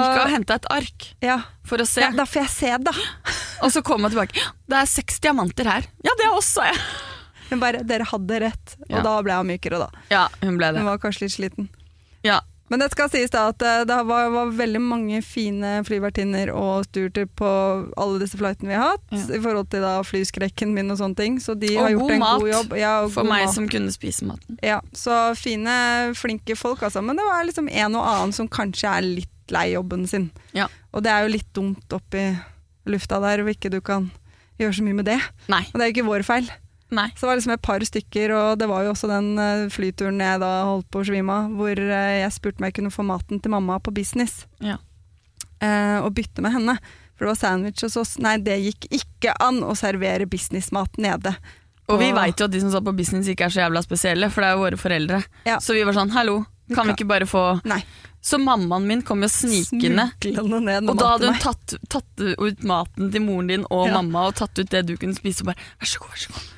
Gikk og henta et ark ja. for å se, ja, da får jeg se da. og så kom jeg tilbake. Det er seks diamanter her. Ja, det er også jeg. Men bare, dere hadde rett. Og Ja. da ble hun mykere, da. Ja, hun ble det. Hun var kanskje litt sliten. Ja, Men det skal sies da at eh, det var, var veldig mange fine flyvertinner og styrter på alle disse flightene vi har hatt, Ja. i forhold til da flyskrekken min og sånne ting. Så de Og har gjort en mat god jobb. Ja, og For god meg mat. som kunne spise maten. Ja, så fine, flinke folk, altså. Men det var liksom en og annen som kanskje er litt lei jobben sin. Ja. Og det er jo litt dumt oppi lufta der, hvor ikke du kan gjøre så mye med det. Nei. Og det er jo ikke vår feil. Nei. Så det var liksom et par stykker, og det var jo også den eh, flyturen jeg da holdt på å svime av, hvor eh, jeg spurte om jeg kunne få maten til mamma på business, Ja. eh, og bytte med henne. For det var sandwich hos oss. Nei, det gikk ikke an å servere businessmat nede. Og vi veit jo at de som satt på business ikke er så jævla spesielle, for det er jo våre foreldre. Ja. Så vi var sånn, hallo, kan vi ikke bare få Nei. Så mammaen min kom jo snikende. Ned Og da hadde hun tatt, tatt ut maten til moren din og Ja. mamma og tatt ut det du kunne spise, og bare vær så god, vær så god.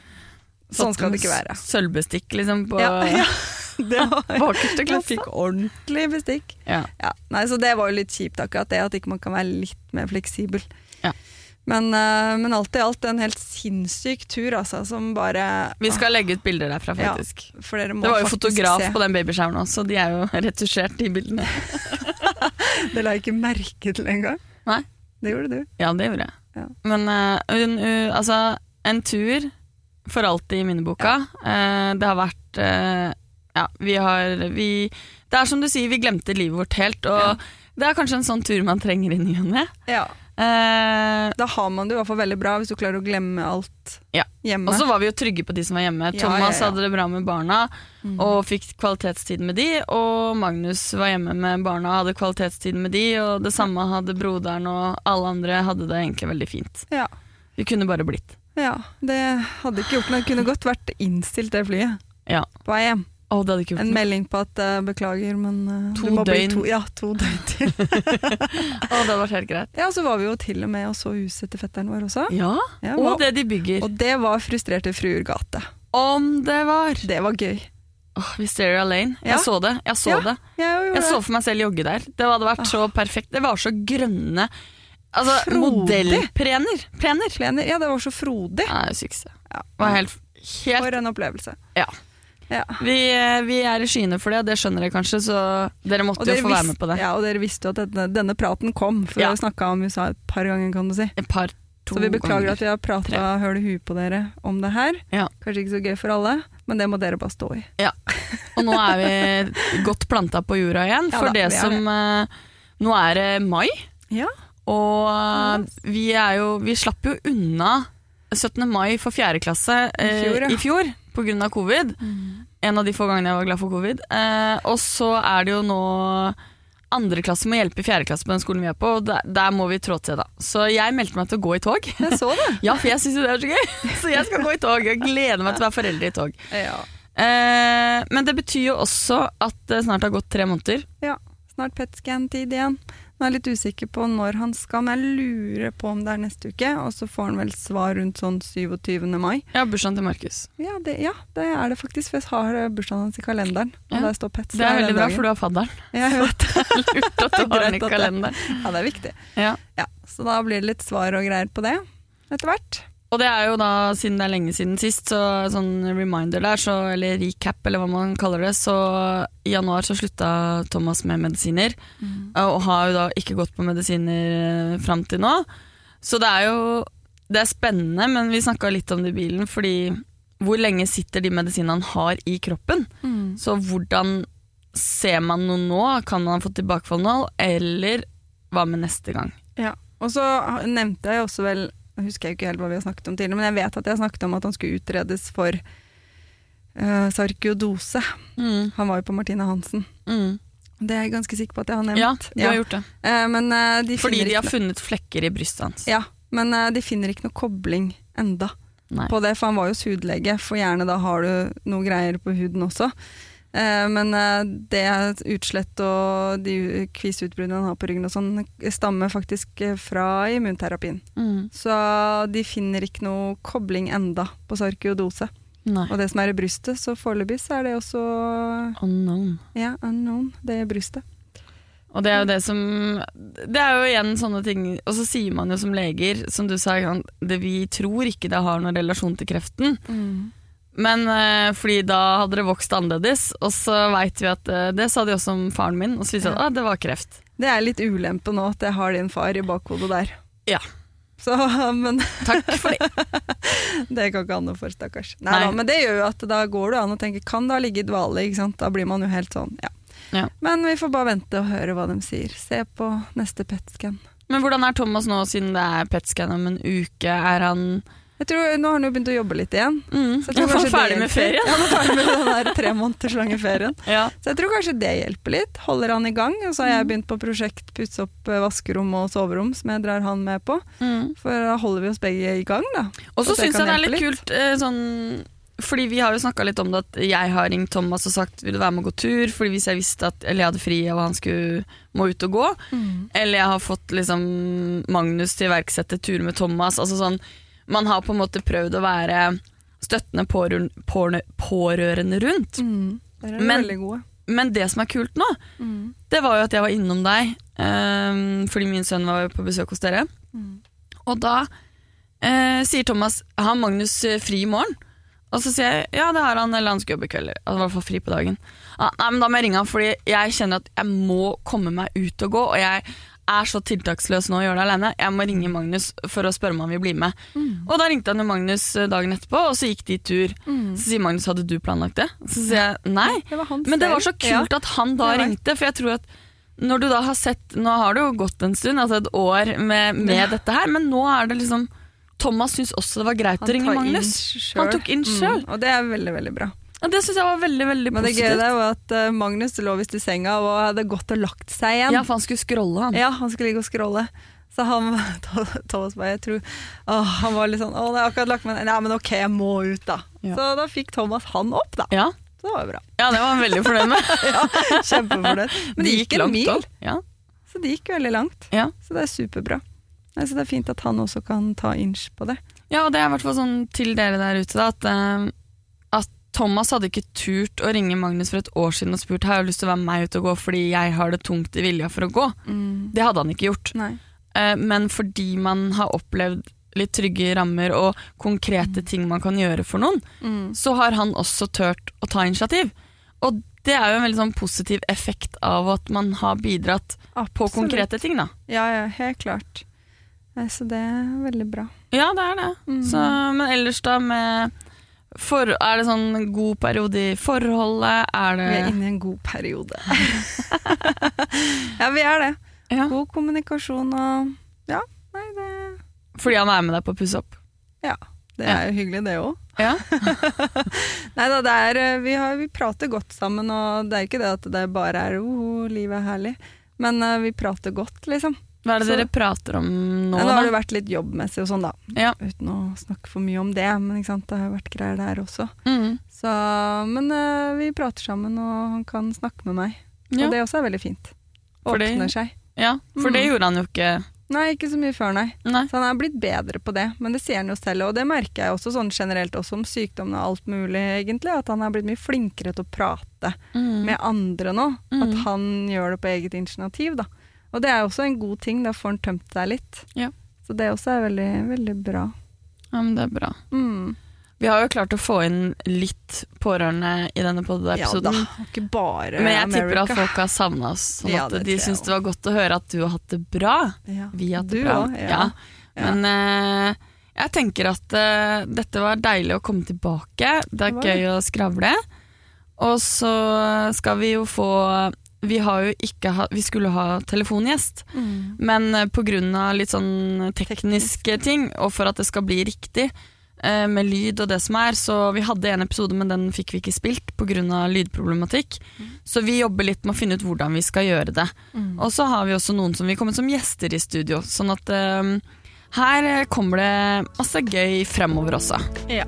Sånn skal det ikke være. Sølvbestikk liksom på Ja, ja. Det var Jeg fikk ordentlig bestikk. Ja. Ja. Nei, så det var jo litt kjipt akkurat det, at ikke man kan være litt mer fleksibel. Ja. Men, eh, men alt i alt en helt sinnssyk tur, altså, som bare Vi skal legge ut bilder derfra, Ja. faktisk. Det var jo fotograf se. på den babyshoweren også, så de er jo retusjert, de bildene. Det la jeg ikke merke til engang. Nei. Det gjorde du. Ja, det gjorde jeg. Ja. Men uh, un, uh, altså, en tur for alltid i minneboka. Eh, det har vært eh, Ja, vi har vi, Det er som du sier, vi glemte livet vårt helt, og Ja. det er kanskje en sånn tur man trenger i ny og ne. Ja. Eh, Da har man det i hvert fall veldig bra, hvis du klarer å glemme alt Ja. hjemme. og så var vi jo trygge på de som var hjemme. Ja, Thomas ja, ja. hadde det bra med barna mm. og fikk kvalitetstid med de, og Magnus var hjemme med barna og hadde kvalitetstid med de, og det samme hadde broderen, og alle andre hadde det egentlig veldig fint. ja. Vi kunne bare blitt. Ja. Det hadde ikke gjort noe. Det kunne godt vært innstilt, det flyet. Ja. På vei hjem. Å, det hadde ikke gjort En noe. melding på at uh, beklager, men uh, To du må bli døgn. To, ja, to døgn til. Å, det vært helt greit. ja, så var vi jo til og med og så huset til fetteren vår også. Ja, Ja, og det de bygger. Og det var Frustrerte fruer gate. Om det var! Det var gøy. Åh, Wisteria Lane. Ja. Jeg så det. Jeg så Ja, det. Jeg, Jeg så for meg selv jogge der. Det hadde vært så perfekt. Det var så grønne Altså, modellprener. Prener. Plener. Ja, det var så frodig. Ja, det sykeste. Ja. Det var helt, helt For en opplevelse. Ja. Ja. vi, eh, vi er i skyene for det, det skjønner dere kanskje, så dere måtte dere jo få være med på det. ja, og dere visste jo at denne, denne praten kom, for Ja. vi har snakka om USA et par ganger, kan du si. Et par to Så vi beklager ganger. at vi har prata høl i huet på dere om det her. Ja. Kanskje ikke så gøy for alle, men det må dere bare stå i. Ja. Og nå er vi godt planta på jorda igjen, for da, det som det. Nå er det mai, Ja. Og eh, vi jo Vi slapp jo unna 17. mai for fjerde klasse eh, I fjor, ja. i fjor på grunn av covid. En av de få gangene jeg var glad for covid. Eh, og så er det jo nå andre klasse må hjelpe fjerde klasse på den skolen vi er på, og der, der må vi trå til, da. Så jeg meldte meg til å gå i tog. Jeg så det. Ja, for jeg syns jo det er så gøy! Så jeg skal gå i tog. Jeg gleder meg til å være forelder i tog. Ja. Eh, men det betyr jo også at det snart har gått tre måneder. ja. Snart PET-scan-tid igjen. Nå er jeg litt usikker på når han skal, men jeg lurer på om det er neste uke. Og så får han vel svar rundt sånn 27. mai. Ja, bursdagen til Markus. Ja det, ja, det er det faktisk, for jeg har bursdagen hans i kalenderen. Og Ja. der står PET. Det er veldig bra, dagen. for du har fadderen. Ja, jeg vet det. Lurt at du har den i kalenderen. Ja, det er viktig. Ja. Ja, Så da blir det litt svar og greier på det etter hvert. Og det er jo da, siden det er lenge siden sist, så sånn reminder der, så, eller recap eller hva man kaller det, så i januar så slutta Thomas med medisiner, og har jo da ikke gått på medisiner fram til nå. Så det er jo det er spennende, men vi snakka litt om det i bilen, fordi hvor lenge sitter de medisinene han har i kroppen? Så hvordan ser man noe nå? Kan man få tilbakefall nå, eller hva med neste gang? Ja, og så nevnte jeg også vel Jeg husker jeg ikke helt hva vi har snakket om tidligere, men jeg vet at jeg snakket om at han skulle utredes for uh, sarkiodose. Mm, Han var jo på Martine Hansen. mm. Det er jeg ganske sikker på at jeg har nevnt. Ja, du har gjort det. Uh, men, uh, de Fordi de har funnet flekker i brystet hans. ja, men eh, de finner ikke noe kobling enda Nei. på det, for han var jo hos hudlege, for gjerne da har du noe greier på huden også. Eh, men eh, det utslett og de kviseutbruddene han har på ryggen og sånn, stammer faktisk eh, fra immunterapien. Mm. Så de finner ikke noe kobling enda på sarkiodose. Nei. Og det som er i brystet, så foreløpig så er det også Unknown. ja, unknown, det i brystet. Og det er jo det som Det er jo igjen sånne ting Og så sier man jo som leger, som du sa, det, vi tror ikke det har noen relasjon til kreften. Men eh, fordi da hadde det vokst annerledes, og så veit vi at eh, Det sa de også om faren min, og så viste det seg at ah, det var kreft. Det er litt ulempe nå at jeg har din far i bakhodet der. Ja. Så, men Takk for det. det kan ikke han noe for, stakkars. Nei, Nei. Da, men det gjør jo at da går det an å tenke kan det ha ligget i dvale? ikke sant? Da blir man jo helt sånn, ja. Ja. Men vi får bare vente og høre hva de sier. Se på neste PET-scan. Men hvordan er Thomas nå, siden det er PET-scan om en uke? Er han Jeg tror, Nå har han jo begynt å jobbe litt igjen. mm, Så jeg tror er ferdig med ferien? Ja, han er ferdig med den der tre måneders lange ferien. Ja. Så jeg tror kanskje det hjelper litt. Holder han i gang. Og så har Mm. jeg begynt på prosjekt pusse opp eh, vaskerom og soverom, som jeg drar han med på. Mm. For da holder vi oss begge i gang, da. Og så syns jeg det er litt litt. kult eh, sånn Fordi vi har jo snakka litt om det at jeg har ringt Thomas og sagt vil du være med og gå tur, fordi hvis jeg visste at Eller jeg hadde fri og han skulle må ut og gå. Eller jeg har fått liksom Magnus til å iverksette tur med Thomas. Altså sånn Man har på en måte prøvd å være støttende pårørende, pårø- pårørende rundt. Mm. Er Men-. Men det som er kult nå, Mm. det var jo at jeg var innom deg um, fordi min sønn var på besøk hos dere. Mm. Og da uh, sier Thomas har Magnus eh, fri i morgen? Og så sier jeg ja, det har han, eller han skal jobbe i kveld. Altså, I hvert fall fri på dagen. Ah, nei, men Da må jeg ringe han, fordi jeg kjenner at jeg må komme meg ut og gå. Og jeg er så tiltaksløs nå å gjøre det alene. Jeg må ringe Magnus for å spørre om han vil bli med. Mm. Og da ringte han jo Magnus eh, dagen etterpå, og så gikk de tur. Mm. Så sier Magnus hadde du planlagt det? Så sier jeg nei. Det Men det var så kult kult at han da ringte, for jeg tror at når du da har sett Nå har det jo gått en stund, altså et år med, med Ja. dette her, men nå er det liksom Thomas syntes også det var greit Han å ringe Magnus. Han tok inn selv. Mm. Og det er veldig, veldig bra. Og det syns jeg var veldig veldig Men det gøye det var at eh, Magnus lå visst i senga og hadde gått og lagt seg igjen. Ja, for han skulle scrolle, han. Ja, han skulle ligge og scrolle. Så han Thomas bare, jeg tror å, Han var litt sånn Å, jeg har akkurat lagt meg. Nei, men ok, jeg må ut, da. Ja. Så da fikk Thomas han opp, da. Ja. Så det var jo bra. ja, det var han veldig fornøyd med. Ja, Kjempefornøyd. Men det gikk en langt mil. Ja. så det gikk veldig langt. Ja. Så det er superbra. Nei, så det er fint at han også kan ta inch på det. ja, og det er i hvert fall sånn til dere der ute, da, at, at Thomas hadde ikke turt å ringe Magnus for et år siden og spurt har jeg lyst til å være med meg ut og gå fordi jeg har det tungt i vilja for å gå. Det hadde han ikke gjort. Nei. Eh, men fordi man har opplevd litt trygge rammer og konkrete ting man kan gjøre for noen, Mm. så har han også turt å ta initiativ. Og det er jo en veldig sånn positiv effekt av at man har bidratt på konkrete ting, da. Ja, ja, helt klart. Eh, Så det er veldig bra. Ja, det er det. Mm. Så, men ellers da med for, Er det sånn god periode i forholdet? Er det Vi er inne i en god periode. ja, vi er det. ja. God kommunikasjon og Ja, nei, det, Fordi han er med deg på å pusse opp? det er jo hyggelig, det òg. Ja. Nei da, det er eh, vi, har, vi prater godt sammen, og det er ikke det at det bare er oh, livet er herlig. Men uh, vi prater godt, liksom. Hva er det Så- dere prater om nå, nå har det vært litt jobbmessig og sånn, da. Ja. Uten å snakke for mye om det, men det har jo vært greier der også. Mm. Så, men uh, vi prater sammen, og han kan snakke med meg. Ja. Og det også er veldig fint. Fordi, Åpner seg. ja, for det Mm. gjorde han jo ikke. Nei, ikke så mye før, nei. Nei. Så han er blitt bedre på det, men det sier han jo selv, og det merker jeg også sånn generelt også om sykdommen og alt mulig, egentlig, at han er blitt mye flinkere til å prate Mm. med andre nå. Mm. At han gjør det på eget initiativ, da. Og det er også en god ting, da får han tømt seg litt. Ja. Så det også er veldig, veldig bra. Ja, men det er bra. Mm. Vi har jo klart å få inn litt pårørende i denne Ja da, ikke bare men jeg tipper at folk har savna oss, sånn Ja, at de syns det var godt å høre at du har hatt det bra. ja. Vi har hatt det Du bra. også, ja. ja. Men uh, jeg tenker at uh, dette var deilig å komme tilbake. Det er Det gøy gøy å skravle. Og så skal vi jo få Vi har jo ikke ha, Vi skulle ha telefongjest, Mm. men pga. på grunn av litt sånn tekniske ting, og for at det skal bli riktig eh, med lyd og det som er, så vi hadde en episode, men den fikk vi ikke spilt pga. lydproblematikk. Så vi jobber litt med å finne ut hvordan vi skal gjøre det. Mm. Og så har vi også noen som vil komme som gjester i studio, sånn at eh, her kommer det masse gøy fremover også. Ja.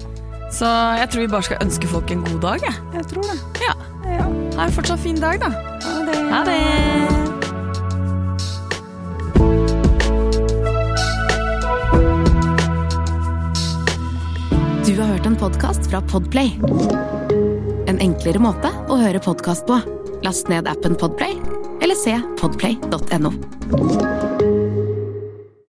Så jeg tror vi bare skal ønske folk en god dag. Jeg. Jeg tror det. Ja. Ja. Ha en fortsatt fin dag, da. Ha det. Ha det! Du har hørt en podkast fra Podplay. En enklere måte å høre podkast på. Last ned appen Podplay, eller se podplay.no.